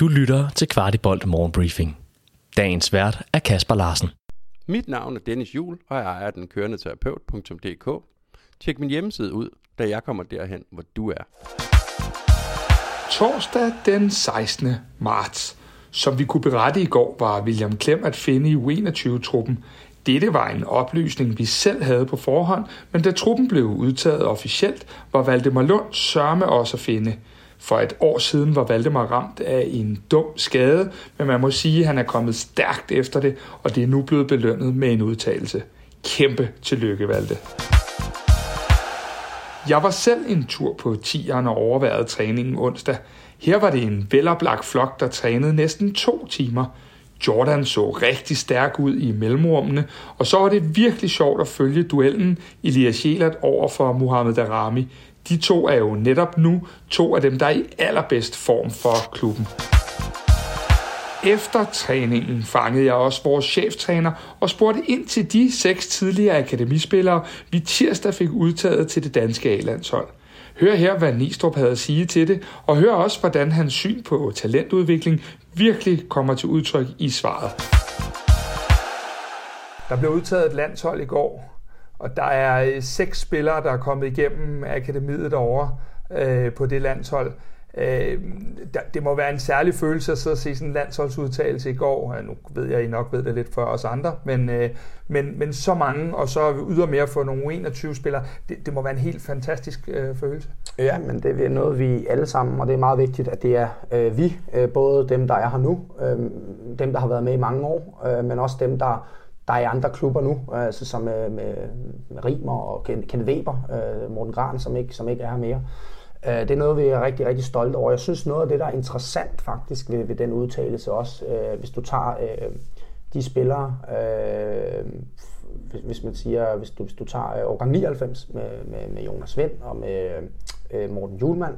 Du lytter til Kvartibolt Morgenbriefing. Dagens vært er Kasper Larsen. Mit navn er Dennis Jul, og jeg ejer den kørende terapeut.dk. Tjek min hjemmeside ud, da jeg kommer derhen, hvor du er. Torsdag den 16. marts. Som vi kunne berette i går, var William Klem at finde i U21-truppen. Dette var en oplysning, vi selv havde på forhånd, men da truppen blev udtaget officielt, var Valdemar Lund sørme også at finde. For et år siden var Valdemar ramt af en dum skade, men man må sige, at han er kommet stærkt efter det, og det er nu blevet belønnet med en udtalelse. Kæmpe tillykke, Valde. Jeg var selv en tur på tieren og overvejede træningen onsdag. Her var det en veloplagt flok, der trænede næsten to timer. Jordan så rigtig stærk ud i mellemrummene, og så var det virkelig sjovt at følge duellen Elias Jelert over for Mohamed Darami. De to er jo netop nu to af dem, der er i allerbedst form for klubben. Efter træningen fangede jeg også vores cheftræner og spurgte ind til de seks tidligere akademispillere, vi tirsdag fik udtaget til det danske A-landshold. Hør her, hvad Nistrup havde at sige til det, og hør også, hvordan hans syn på talentudvikling virkelig kommer til udtryk i svaret. Der blev udtaget et landshold i går, og der er øh, seks spillere, der er kommet igennem akademiet derovre øh, på det landshold. Øh, det må være en særlig følelse at sidde og se sådan en landsholdsudtalelse i går. Nu ved jeg, I nok ved det lidt før os andre, men, øh, men, men så mange, og så ydermere for nogle 21 spillere, det, det må være en helt fantastisk øh, følelse. Ja, men det er noget, vi alle sammen, og det er meget vigtigt, at det er øh, vi, øh, både dem, der er her nu, øh, dem, der har været med i mange år, øh, men også dem, der der er andre klubber nu, øh, altså som med, med, med Rimer og Ken Weber, øh, Morten Gran, som ikke, som ikke er her mere. Øh, det er noget, vi er rigtig, rigtig stolte over. Jeg synes, noget af det, der er interessant faktisk ved, ved den udtalelse også, øh, hvis du tager øh, de spillere, øh, hvis, hvis man siger, hvis du, hvis du tager øh, årgang 99 med, med, med Jonas Vind og med øh, Morten Julemand,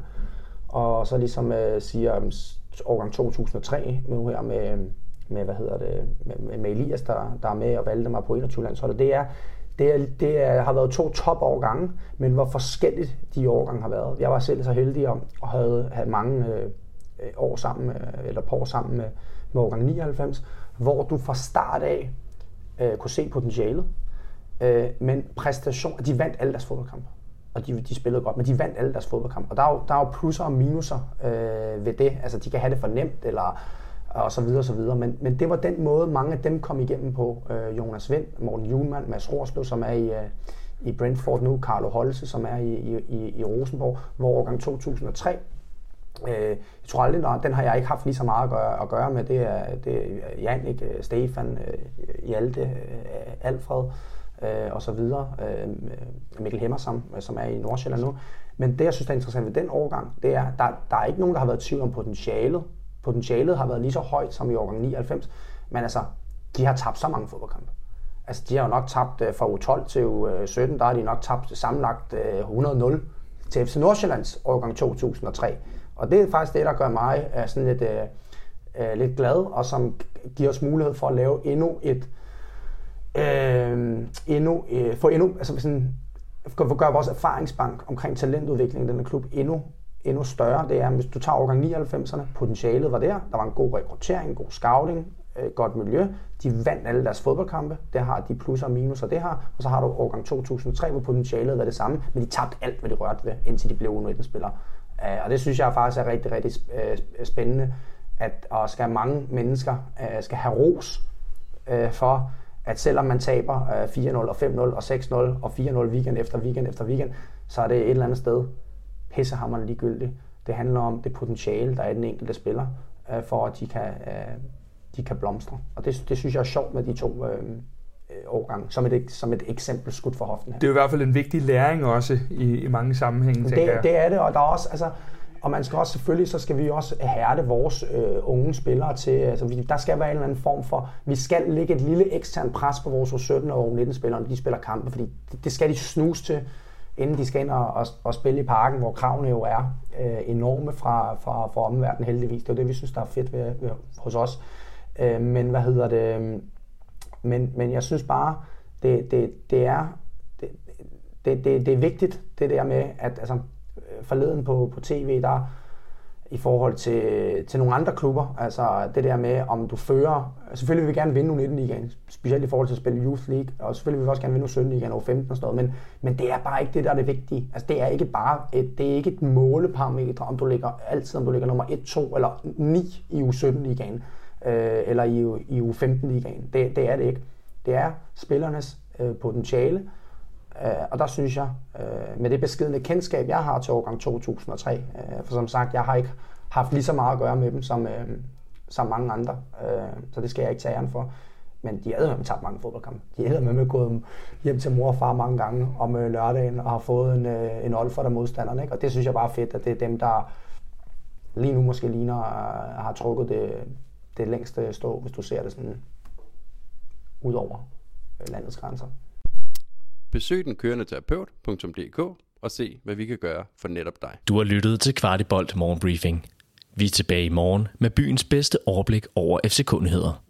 og så ligesom øh, siger årgang 2003 med her med, med, hvad hedder det, med, med Elias, der, der er med og valgte mig på 21-landsholdet, det er, det, er, det er, har været to top-årgange, men hvor forskelligt de årgange har været. Jeg var selv så heldig om at have, have mange øh, år sammen, med, eller par år sammen med, med årgang 99, hvor du fra start af øh, kunne se potentialet, øh, men præstation, de vandt alle deres fodboldkampe og de, de spillede godt, men de vandt alle deres fodboldkampe. Og der er jo, der er jo plusser og minuser øh, ved det. Altså, de kan have det for nemt, eller og så videre, og så videre. Men, men det var den måde, mange af dem kom igennem på. Øh, Jonas Vind, Morten Julemand, Mads Rorslev, som er i, øh, i Brentford nu, Carlo Holse, som er i, i, i Rosenborg, hvor årgang 2003 Øh, jeg tror aldrig, der, den har jeg ikke haft lige så meget at gøre, at gøre med. Det er, det er Jannik, øh, Stefan, øh, Hjalte, øh, Alfred øh, og så videre. Øh, Mikkel Hemmersam, som er i Nordsjælland nu. Men det, jeg synes er interessant ved den årgang, det er, der, der er ikke nogen, der har været tvivl om potentialet potentialet har været lige så højt som i årgang 99, men altså, de har tabt så mange fodboldkampe. Altså, de har jo nok tabt uh, fra U12 til U17, der har de nok tabt sammenlagt øh, 100-0 til FC Nordsjællands årgang 2003. Og det er faktisk det, der gør mig uh, sådan lidt, øh, øh, lidt glad, og som giver os mulighed for at lave endnu et, Øh, endnu, øh, for endnu, altså sådan, for at gøre vores erfaringsbank omkring talentudvikling i den klub endnu endnu større, det er, hvis du tager årgang 99'erne, potentialet var der, der var en god rekruttering, god scouting, øh, godt miljø, de vandt alle deres fodboldkampe, det har de plusser og minuser, det har, og så har du årgang 2003, hvor potentialet var det samme, men de tabte alt, hvad de rørte ved, indtil de blev U19-spillere. Øh, og det synes jeg faktisk er rigtig, rigtig øh, øh, spændende, at og skal mange mennesker øh, skal have ros øh, for, at selvom man taber øh, 4-0 og 5-0 og 6-0 og 4-0 weekend efter weekend efter weekend, så er det et eller andet sted pissehammerende ligegyldigt. Det handler om det potentiale, der er i den enkelte spiller, øh, for at de kan, øh, de kan blomstre. Og det, det synes jeg er sjovt med de to øh, øh årgange, som et, som et eksempel skudt for hoften her. Det er i hvert fald en vigtig læring også i, i mange sammenhænge, det, jeg. det er det, og der er også, altså, og man skal også selvfølgelig, så skal vi også hærde vores øh, unge spillere til, altså vi, der skal være en eller anden form for, vi skal lægge et lille ekstern pres på vores 17 og 19 spillere, når de spiller kampe, fordi det, det skal de snuse til inden de skal ind og, og, og spille i parken, hvor kravene jo er øh, enorme fra, fra, fra omverdenen heldigvis. Det er det, vi synes, der er fedt ved, ved, hos os. Øh, men hvad hedder det? Øhm, men, men jeg synes bare, det, det, det er det, det, det, det er vigtigt, det der med, at altså, øh, forleden på, på tv, der i forhold til, til nogle andre klubber. Altså det der med, om du fører... Selvfølgelig vil vi gerne vinde U19-ligaen, specielt i forhold til at spille Youth League, og selvfølgelig vil vi også gerne vinde U17-ligaen og U15 og sådan noget, men, men det er bare ikke det, der er det vigtige. Altså det er ikke bare et, det er ikke et måleparameter, om du ligger altid, om du ligger nummer 1, 2 eller 9 i U17-ligaen, øh, eller i, i U15-ligaen. Det, det er det ikke. Det er spillernes øh, potentiale, Øh, og der synes jeg, øh, med det beskidende kendskab, jeg har til årgang 2003, øh, for som sagt, jeg har ikke haft lige så meget at gøre med dem som, øh, som mange andre, øh, så det skal jeg ikke tage æren for. Men de havde med tabt mange fodboldkampe. De havde med med gået hjem til mor og far mange gange om øh, lørdagen og har fået en, øh, en olfer der modstanderne. Ikke? Og det synes jeg bare er fedt, at det er dem, der lige nu måske ligner øh, har trukket det, det længste stå, hvis du ser det sådan ud over landets grænser. Besøg den kørende terapeut.dk og se, hvad vi kan gøre for netop dig. Du har lyttet til Kvartibolt Morgenbriefing. Vi er tilbage i morgen med byens bedste overblik over FC-kundigheder.